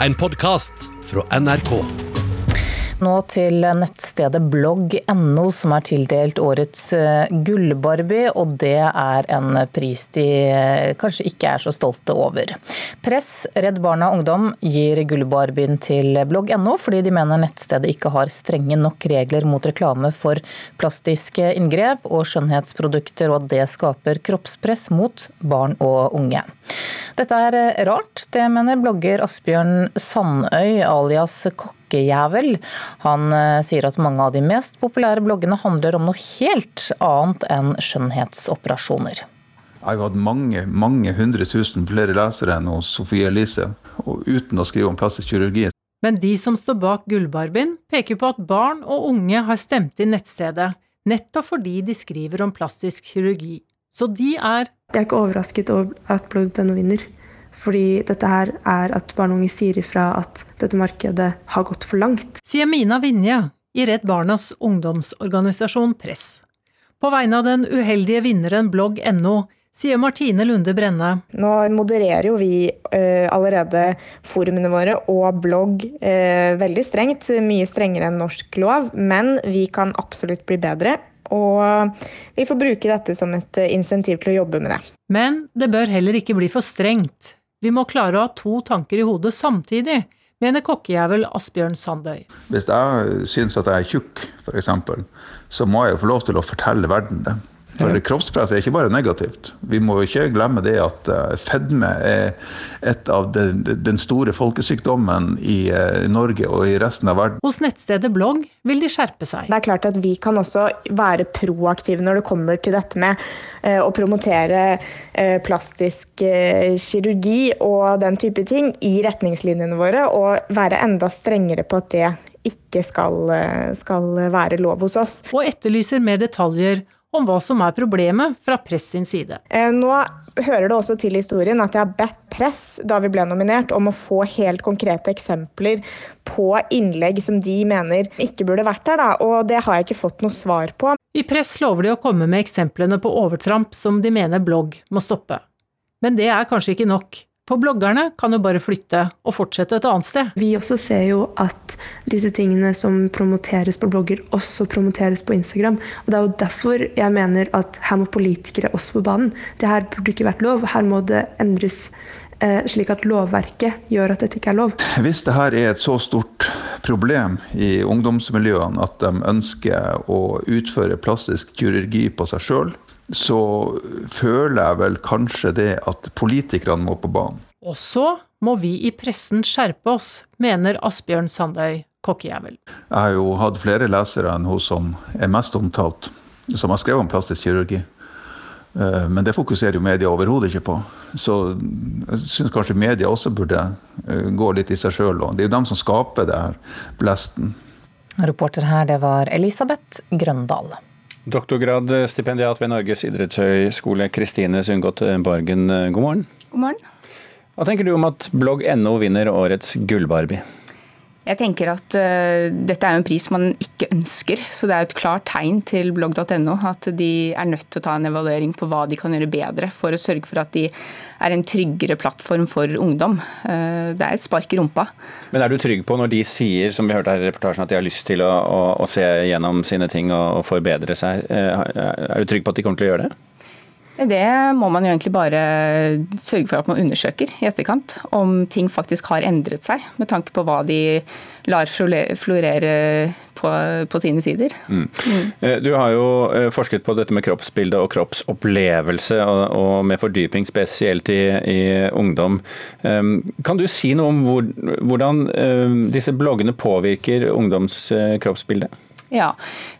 en podkast fra NRK. Nå til nettstedet blogg.no, som er tildelt årets eh, Gullbarbie, og det er en pris de eh, kanskje ikke er så stolte over. Press, Redd Barna Ungdom gir Gullbarbien til blogg.no, fordi de mener nettstedet ikke har strenge nok regler mot reklame for plastiske inngrep og skjønnhetsprodukter, og at det skaper kroppspress mot barn og unge. Dette er eh, rart, det mener blogger Asbjørn Sandøy alias Kokkejævel. Han eh, sier at mange av de mest populære bloggene handler om noe helt annet enn skjønnhetsoperasjoner. Jeg har hatt mange mange hundre tusen flere lesere enn hos Sofie Elise, og uten å skrive om plastisk kirurgi. Men de som står bak Gullbarbien, peker på at barn og unge har stemt inn nettstedet, nettopp fordi de skriver om plastisk kirurgi. Så de er Jeg er ikke overrasket over at blogg.no vinner. Fordi dette her er at barn og unge sier ifra at dette markedet har gått for langt. Sier Mina Vinje i Redd Barnas ungdomsorganisasjon Press. På vegne av den uheldige vinneren blogg.no sier Martine Lunde Brenne. Nå modererer jo vi uh, allerede forumene våre og blogg uh, veldig strengt. Mye strengere enn norsk lov, men vi kan absolutt bli bedre. Og vi får bruke dette som et insentiv til å jobbe med det. Men det bør heller ikke bli for strengt. Vi må klare å ha to tanker i hodet samtidig, mener kokkejævel Asbjørn Sandøy. Hvis jeg syns at jeg er tjukk, f.eks., så må jeg jo få lov til å fortelle verden det. For kroppspress er ikke bare negativt. Vi må ikke glemme det at eh, fedme er et av den, den store folkesykdommen i eh, Norge og i resten av verden. Hos nettstedet Blogg vil de skjerpe seg. Det er klart at vi kan også være proaktive når det kommer til dette med eh, å promotere plastisk kirurgi og den type ting i retningslinjene våre, og være enda strengere på at det ikke skal, skal være lov hos oss. Og etterlyser mer detaljer om hva som er problemet fra Press sin side. Eh, nå hører det også til historien at jeg har bedt Press da vi ble nominert om å få helt konkrete eksempler på innlegg som de mener ikke burde vært der, da, og det har jeg ikke fått noe svar på. I Press lover de å komme med eksemplene på overtramp som de mener blogg må stoppe. Men det er kanskje ikke nok. For bloggerne kan jo bare flytte og fortsette et annet sted. Vi også ser jo at disse tingene som promoteres på blogger, også promoteres på Instagram. Og Det er jo derfor jeg mener at her må politikere også på banen. Det her burde ikke vært lov. Her må det endres eh, slik at lovverket gjør at dette ikke er lov. Hvis det her er et så stort problem i ungdomsmiljøene at de ønsker å utføre plastisk kirurgi på seg sjøl, så føler jeg vel kanskje det at politikerne må på banen. Og så må vi i pressen skjerpe oss, mener Asbjørn Sandøy, kokkejævel. Jeg har jo hatt flere lesere enn hun som er mest omtalt, som har skrevet om plastisk kirurgi. Eh, men det fokuserer jo media overhodet ikke på. Så jeg syns kanskje media også burde eh, gå litt i seg sjøl. Det er jo dem som skaper det her blesten. Reporter her, det var Elisabeth Grøndal. Doktorgradsstipendiat ved Norges idrettshøgskole, Kristine Sundgodt Bargen, god morgen. God morgen. Hva tenker du om at blogg.no vinner årets Gullbarbie? Jeg tenker at uh, Dette er en pris man ikke ønsker, så det er et klart tegn til blogg.no at de er nødt til å ta en evaluering på hva de kan gjøre bedre for å sørge for at de er en tryggere plattform for ungdom. Uh, det er et spark i rumpa. Men er du trygg på når de sier som vi hørte her i reportasjen, at de har lyst til å, å, å se gjennom sine ting og, og forbedre seg, uh, er du trygg på at de kommer til å gjøre det? Det må man jo egentlig bare sørge for at man undersøker i etterkant. Om ting faktisk har endret seg, med tanke på hva de lar florere på, på sine sider. Mm. Mm. Du har jo eh, forsket på dette med kroppsbilde og kroppsopplevelse, og, og med fordyping spesielt i, i, ungdom. Ehm, kan du si noe om hvor, hvordan ehm, disse bloggene påvirker ungdoms eh, kroppsbilde? Ja,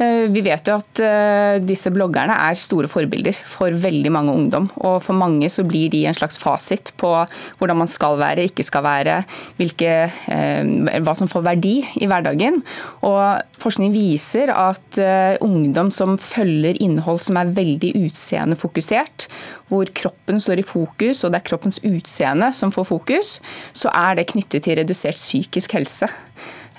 eh, Vi vet jo at eh, disse bloggerne er store forbilder for veldig mange ungdom. Og for mange så blir de en slags fasit på hvordan man skal være, ikke skal være, hvilke, eh, hva som får verdi i hverdagen. Og Forskning viser at ungdom som følger innhold som er veldig utseendefokusert, hvor kroppen står i fokus og det er kroppens utseende som får fokus, så er det knyttet til redusert psykisk helse.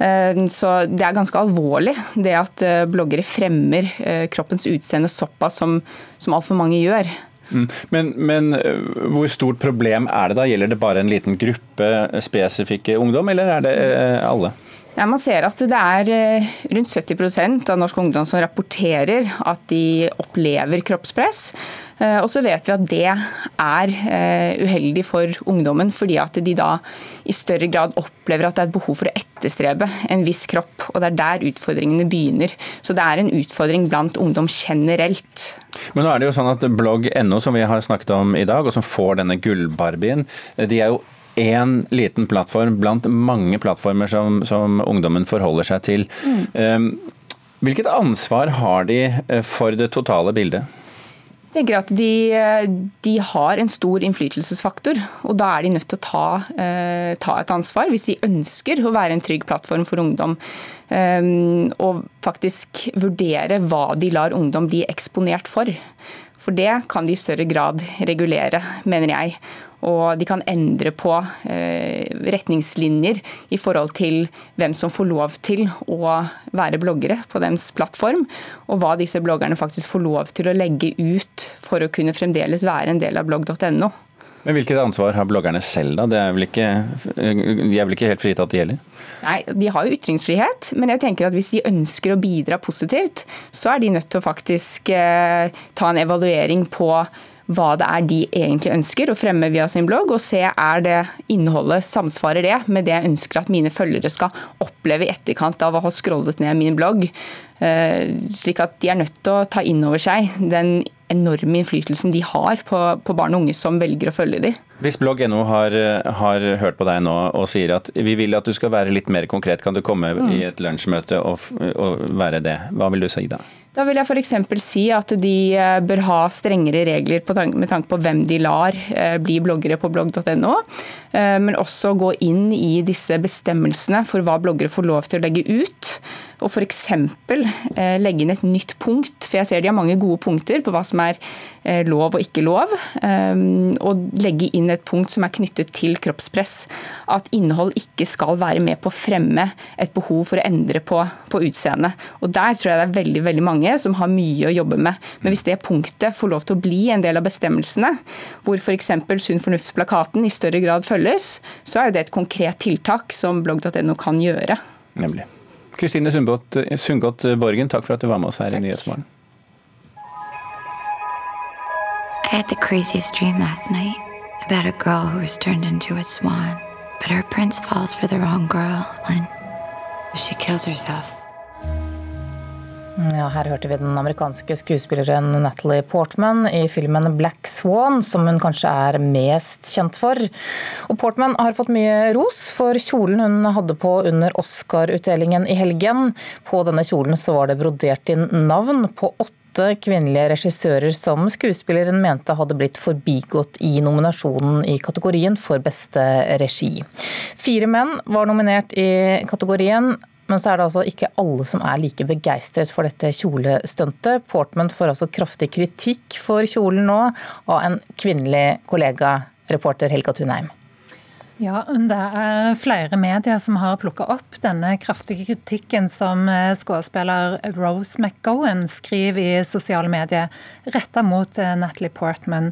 Eh, så det er ganske alvorlig det at eh, bloggere fremmer eh, kroppens utseende såpass som, som altfor mange gjør. Mm. Men, men, hvor stort problem er det da? Gjelder det bare en liten gruppe spesifikke ungdom, eller er det alle? Ja, man ser at det er rundt 70% av norsk ungdom som rapporterer at de opplever kroppspress. Eh, og så vet vi at det er eh, uheldig for ungdommen, fordi at de da i større grad opplever at det er et behov for å etterstrebe en viss kropp. Og det er der utfordringene begynner. Så det er en utfordring blant ungdom generelt. Men nå er det jo sånn at blogg.no, som vi har snakket om i dag, og som får denne gullbarbien, de er jo én liten plattform blant mange plattformer som, som ungdommen forholder seg til. Mm. Eh, hvilket ansvar har de for det totale bildet? Jeg tenker at de, de, har en stor innflytelsesfaktor, og da er de nødt til å ta, eh, ta, et ansvar hvis de ønsker å være en trygg plattform for ungdom. Eh, og faktisk vurdere hva de lar ungdom bli eksponert for. For det kan de i større grad regulere, mener jeg. Og de kan endre på eh, retningslinjer i forhold til hvem som får lov til å være bloggere på deres plattform, og hva disse bloggerne faktisk får lov til å legge ut for å kunne fremdeles være en del av blogg.no. Men Hvilket ansvar har bloggerne selv, da? Er ikke, de er vel ikke helt fritatt, det gjelder? Nei, De har jo ytringsfrihet, men jeg tenker at hvis de ønsker å bidra positivt, så er de nødt til å faktisk eh, ta en evaluering på hva det er de egentlig ønsker å fremme via sin blogg, og se er det innholdet samsvarer det med det jeg ønsker at mine følgere skal oppleve i etterkant av å ha scrollet ned min blogg. Eh, slik at de er nødt til å ta inn over seg den enorme innflytelsen de har på, på barn og unge som velger å følge dem. Hvis blogg.no har, har, hørt på deg nå og sier at vi vil at du skal være litt mer konkret, kan du komme mm. i et lunsjmøte og, og være det? Hva vil du si da? Da vil jeg f.eks. si at de eh, bør ha strengere regler med tanke på hvem de lar eh, bli bloggere på blogg.no. Eh, men også gå inn i disse bestemmelsene for hva bloggere får lov til å legge ut og f.eks. Eh, legge inn et nytt punkt, for jeg ser de har mange gode punkter på hva som er eh, lov og ikke lov. Eh, og legge inn et punkt som er knyttet til kroppspress. At innhold ikke skal være med på å fremme et behov for å endre på, på utseendet. Og der tror jeg det er veldig, veldig mange som har mye å jobbe med. Men hvis det punktet får lov til å bli en del av bestemmelsene, hvor f.eks. Sunn fornuft-plakaten i større grad følges, så er det et konkret tiltak som blogg.no kan gjøre. Nemlig. Kristine Sundgodt Borgen, takk for at du var med oss her i Nyhetsmorgen. I had the craziest dream last night about a girl who was turned into a swan, but her prince falls for the wrong girl and she kills herself. Ja, her hørte vi den amerikanske skuespilleren Natalie Portman i filmen 'Black Swan', som hun kanskje er mest kjent for. Og Portman har fått mye ros for kjolen hun hadde på under Oscar-utdelingen i helgen. På denne kjolen så var det brodert inn navn på åtte kvinnelige regissører som skuespilleren mente hadde blitt forbigått i nominasjonen i kategorien for beste regi. Fire menn var nominert i kategorien. Men så er det altså ikke alle som er like begeistret for dette kjolestuntet. Portman får altså kraftig kritikk for kjolen nå av en kvinnelig kollega, reporter Helga Thunheim. Ja, Det er flere medier som har plukka opp denne kraftige kritikken som eh, skuespiller Rose McGowan skriver i sosiale medier, retta mot eh, Natalie Portman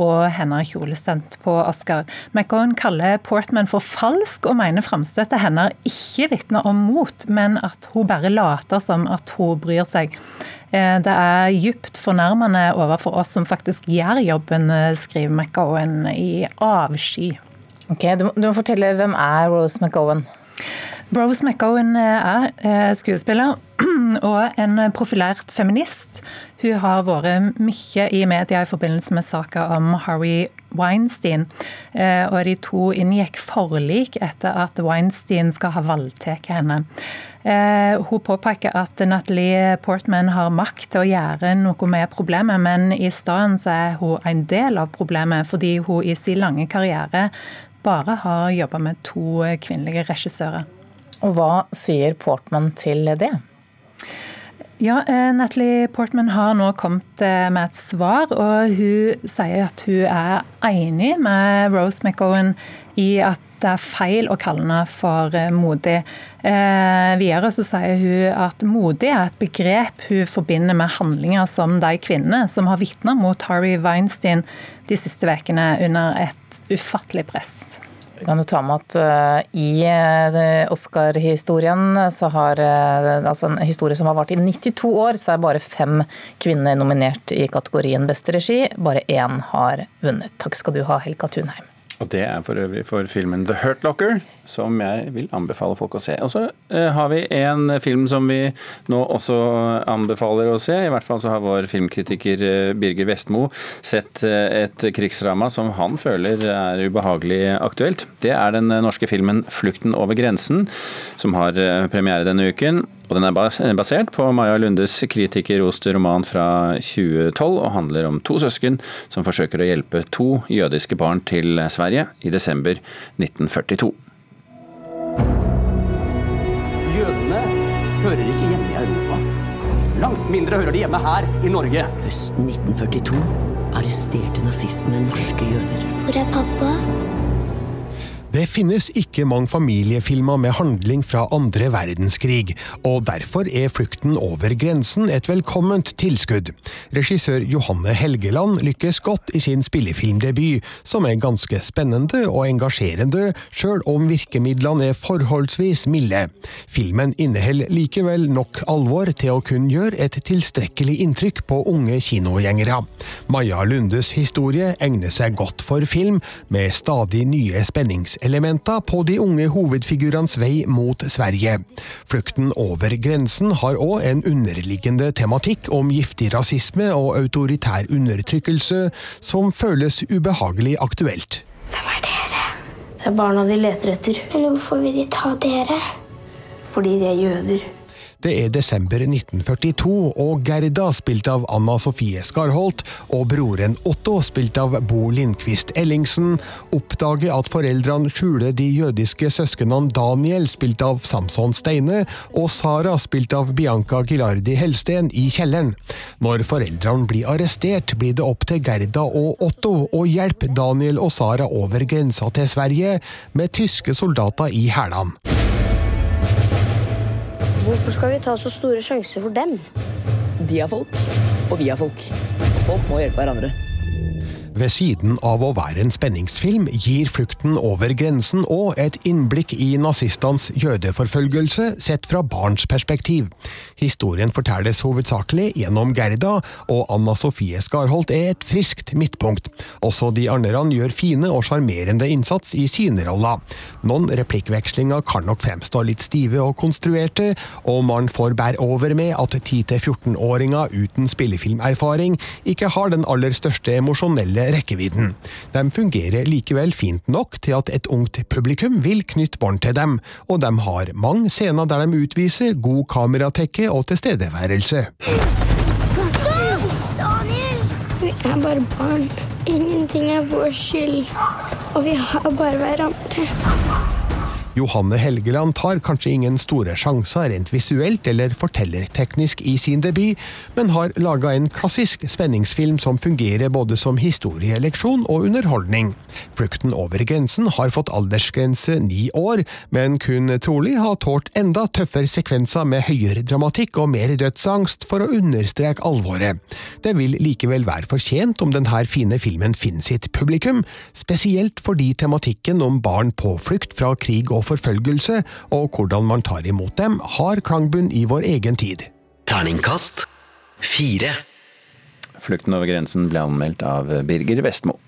og hennes kjolestunt på Oscar. McGowan kaller Portman for falsk, og mener framstøtet hennes ikke vitner om mot, men at hun bare later som at hun bryr seg. Eh, det er djupt fornærmende overfor oss som faktisk gjør jobben, skriver McGowan i avsky. Ok, du må, du må fortelle hvem er Rose McGowan? Rose McGowan er eh, skuespiller og en profilert feminist. Hun har vært mye i media i forbindelse med saka om Harry Weinstein. Eh, og de to inngikk forlik etter at Weinstein skal ha voldtatt henne. Eh, hun påpeker at Natalie Portman har makt til å gjøre noe med problemet, men i stedet er hun en del av problemet fordi hun i sin lange karriere bare har jobba med to kvinnelige regissører. Og Hva sier Portman til det? Ja, eh, Natalie Portman har nå kommet eh, med et svar, og hun sier at hun er enig med Rose McGowan i at det er feil å kalle henne for eh, modig. Eh, videre så sier hun at modig er et begrep hun forbinder med handlinger som de kvinnene som har vitnet mot Harvey Weinstein de siste ukene under et ufattelig press. Vi kan jo ta med at uh, i uh, Oscar-historien, så altså en historie som har vart i 92 år, så er bare fem kvinner nominert i kategorien beste regi. Bare én har vunnet. Takk skal du ha, Helga Thunheim. Og det er for øvrig for filmen The Hurt Locker, som jeg vil anbefale folk å se. Og så eh, har vi en film som vi nå også anbefaler å se. I hvert fall så har vår filmkritiker eh, Birger Vestmo sett eh, et krigsdrama som han føler er ubehagelig aktuelt. Det er den norske filmen 'Flukten over grensen', som har premiere denne uken. Og Den er basert på Maja Lundes kritikerroste roman fra 2012 og handler om to søsken som forsøker å hjelpe to jødiske barn til Sverige i desember 1942. Jødene hører ikke hjemme i Europa. Langt mindre hører de hjemme her i Norge. Høsten 1942 arresterte nazistene norske jøder. Hvor er pappa? Det finnes ikke mange familiefilmer med handling fra andre verdenskrig, og derfor er Flukten over grensen et velkomment tilskudd. Regissør Johanne Helgeland lykkes godt i sin spillefilmdebut, som er ganske spennende og engasjerende, sjøl om virkemidlene er forholdsvis milde. Filmen inneholder likevel nok alvor til å kunne gjøre et tilstrekkelig inntrykk på unge kinogjengere. Maja Lundes historie egner seg godt for film, med stadig nye spenningselementer elementer på de unge hovedfigurenes vei mot Sverige. Flukten over grensen har òg en underliggende tematikk om giftig rasisme og autoritær undertrykkelse, som føles ubehagelig aktuelt. Hvem er dere? Det er barna de leter etter. Men hvorfor vil de ta dere? Fordi de er jøder. Det er desember 1942, og Gerda, spilt av Anna Sofie Skarholt, og broren Otto, spilt av Bo Lindqvist Ellingsen, oppdager at foreldrene skjuler de jødiske søsknene Daniel, spilt av Samson Steine, og Sara, spilt av Bianca Gilardi Helsten, i kjelleren. Når foreldrene blir arrestert, blir det opp til Gerda og Otto å hjelpe Daniel og Sara over grensa til Sverige, med tyske soldater i hælene. Hvorfor skal vi ta så store sjanser for dem? De er folk, og vi er folk. Og folk må hjelpe hverandre. Ved siden av å være en spenningsfilm gir Flukten over grensen og et innblikk i nazistenes jødeforfølgelse sett fra barns perspektiv. Historien fortelles hovedsakelig gjennom Gerda, og Anna Sofie Skarholt er et friskt midtpunkt. Også de andre gjør fine og sjarmerende innsats i sine roller. Noen replikkvekslinger kan nok fremstå litt stive og konstruerte, og man får bære over med at 10-14-åringer uten spillefilmerfaring ikke har den aller største emosjonelle rekkevidden. De fungerer likevel fint nok til at et ungt publikum vil knytte bånd til dem, og de har mange scener der de utviser god kameratekke og tilstedeværelse. Daniel! Vi er bare barn. Ingenting er vår skyld. Og vi har bare hverandre. Johanne Helgeland tar kanskje ingen store sjanser rent visuelt eller fortellerteknisk i sin debut, men har laga en klassisk spenningsfilm som fungerer både som historieleksjon og underholdning. Flukten over grensen har fått aldersgrense ni år, men kun trolig har tålt enda tøffere sekvenser med høyere dramatikk og mer dødsangst for å understreke alvoret. Det vil likevel være fortjent om denne fine filmen finner sitt publikum, spesielt fordi tematikken om barn på flukt fra krig og forfølgelse, og hvordan man tar imot dem, har klangbunn i vår egen tid. Terningkast fire. Flukten over grensen ble anmeldt av Birger Vestmo.